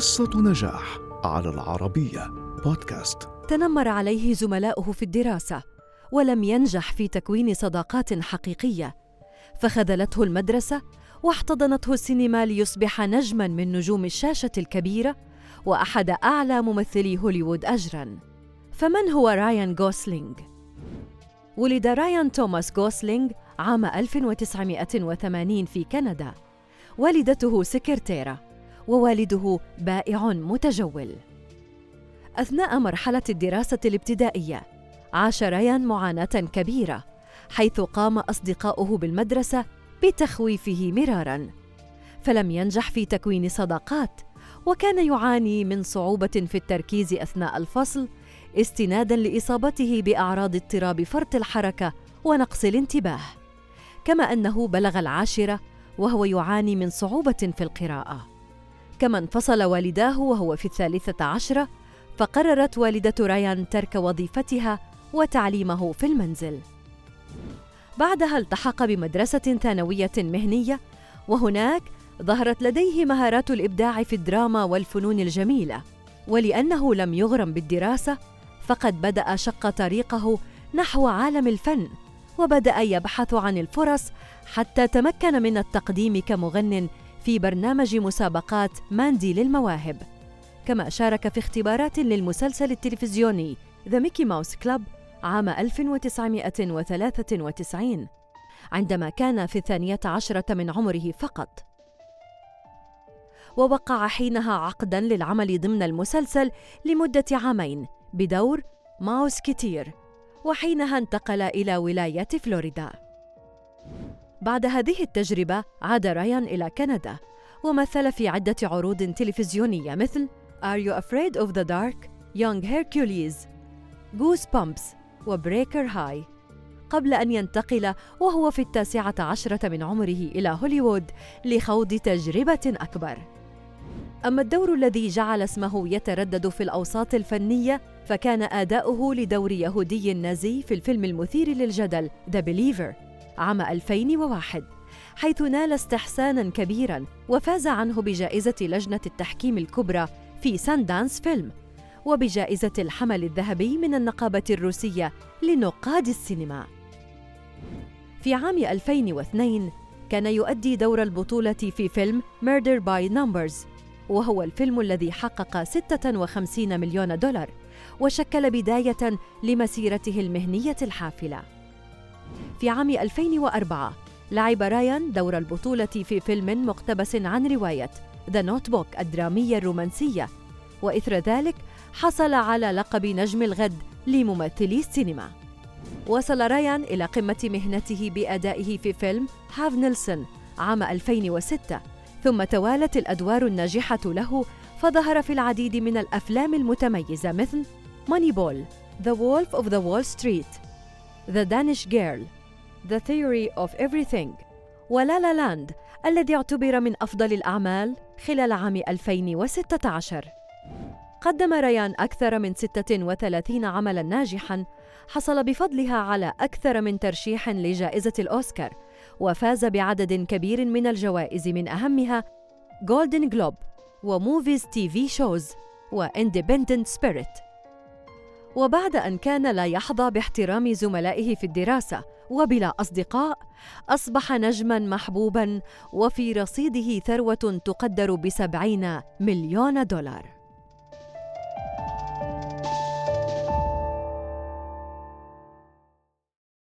قصة نجاح على العربية بودكاست. تنمر عليه زملاؤه في الدراسة ولم ينجح في تكوين صداقات حقيقية. فخذلته المدرسة واحتضنته السينما ليصبح نجما من نجوم الشاشة الكبيرة وأحد أعلى ممثلي هوليوود أجراً. فمن هو رايان غوسلينغ؟ ولد رايان توماس غوسلينغ عام 1980 في كندا. والدته سكرتيرة. ووالده بائع متجول. أثناء مرحلة الدراسة الابتدائية عاش ريان معاناة كبيرة حيث قام أصدقاؤه بالمدرسة بتخويفه مرارا. فلم ينجح في تكوين صداقات وكان يعاني من صعوبة في التركيز أثناء الفصل استنادا لإصابته بأعراض اضطراب فرط الحركة ونقص الانتباه. كما أنه بلغ العاشرة وهو يعاني من صعوبة في القراءة. كما انفصل والداه وهو في الثالثة عشرة فقررت والدة ريان ترك وظيفتها وتعليمه في المنزل. بعدها التحق بمدرسة ثانوية مهنية وهناك ظهرت لديه مهارات الإبداع في الدراما والفنون الجميلة. ولأنه لم يغرم بالدراسة فقد بدأ شق طريقه نحو عالم الفن وبدأ يبحث عن الفرص حتى تمكن من التقديم كمغن في برنامج مسابقات ماندي للمواهب. كما شارك في اختبارات للمسلسل التلفزيوني ذا ميكي ماوس كلاب عام 1993 عندما كان في الثانية عشرة من عمره فقط. ووقع حينها عقدا للعمل ضمن المسلسل لمدة عامين بدور ماوس كتير وحينها انتقل إلى ولاية فلوريدا. بعد هذه التجربة عاد رايان إلى كندا ومثل في عدة عروض تلفزيونية مثل Are You Afraid of the Dark؟ Young Hercules Goosebumps وبريكر هاي قبل أن ينتقل وهو في التاسعة عشرة من عمره إلى هوليوود لخوض تجربة أكبر. أما الدور الذي جعل اسمه يتردد في الأوساط الفنية فكان أداؤه لدور يهودي نازي في الفيلم المثير للجدل The Believer. عام 2001 حيث نال استحسانا كبيرا وفاز عنه بجائزة لجنة التحكيم الكبرى في ساندانس فيلم وبجائزة الحمل الذهبي من النقابة الروسية لنقاد السينما. في عام 2002 كان يؤدي دور البطولة في فيلم Murder by Numbers وهو الفيلم الذي حقق 56 مليون دولار وشكل بداية لمسيرته المهنية الحافلة. في عام 2004 لعب رايان دور البطولة في فيلم مقتبس عن رواية The Notebook الدرامية الرومانسية. وإثر ذلك حصل على لقب نجم الغد لممثلي السينما. وصل رايان إلى قمة مهنته بأدائه في فيلم Half Nelson عام 2006 ثم توالت الأدوار الناجحة له فظهر في العديد من الأفلام المتميزة مثل Moneyball The Wolf of the Wall Street The Danish Girl The Theory of Everything. و La La Land الذي اعتبر من أفضل الأعمال خلال عام 2016 قدم ريان أكثر من 36 عملاً ناجحاً حصل بفضلها على أكثر من ترشيح لجائزة الأوسكار وفاز بعدد كبير من الجوائز من أهمها Golden Globe و Movies TV Shows و Independent Spirit وبعد أن كان لا يحظى باحترام زملائه في الدراسة وبلا أصدقاء أصبح نجماً محبوباً وفي رصيده ثروة تقدر بسبعين مليون دولار.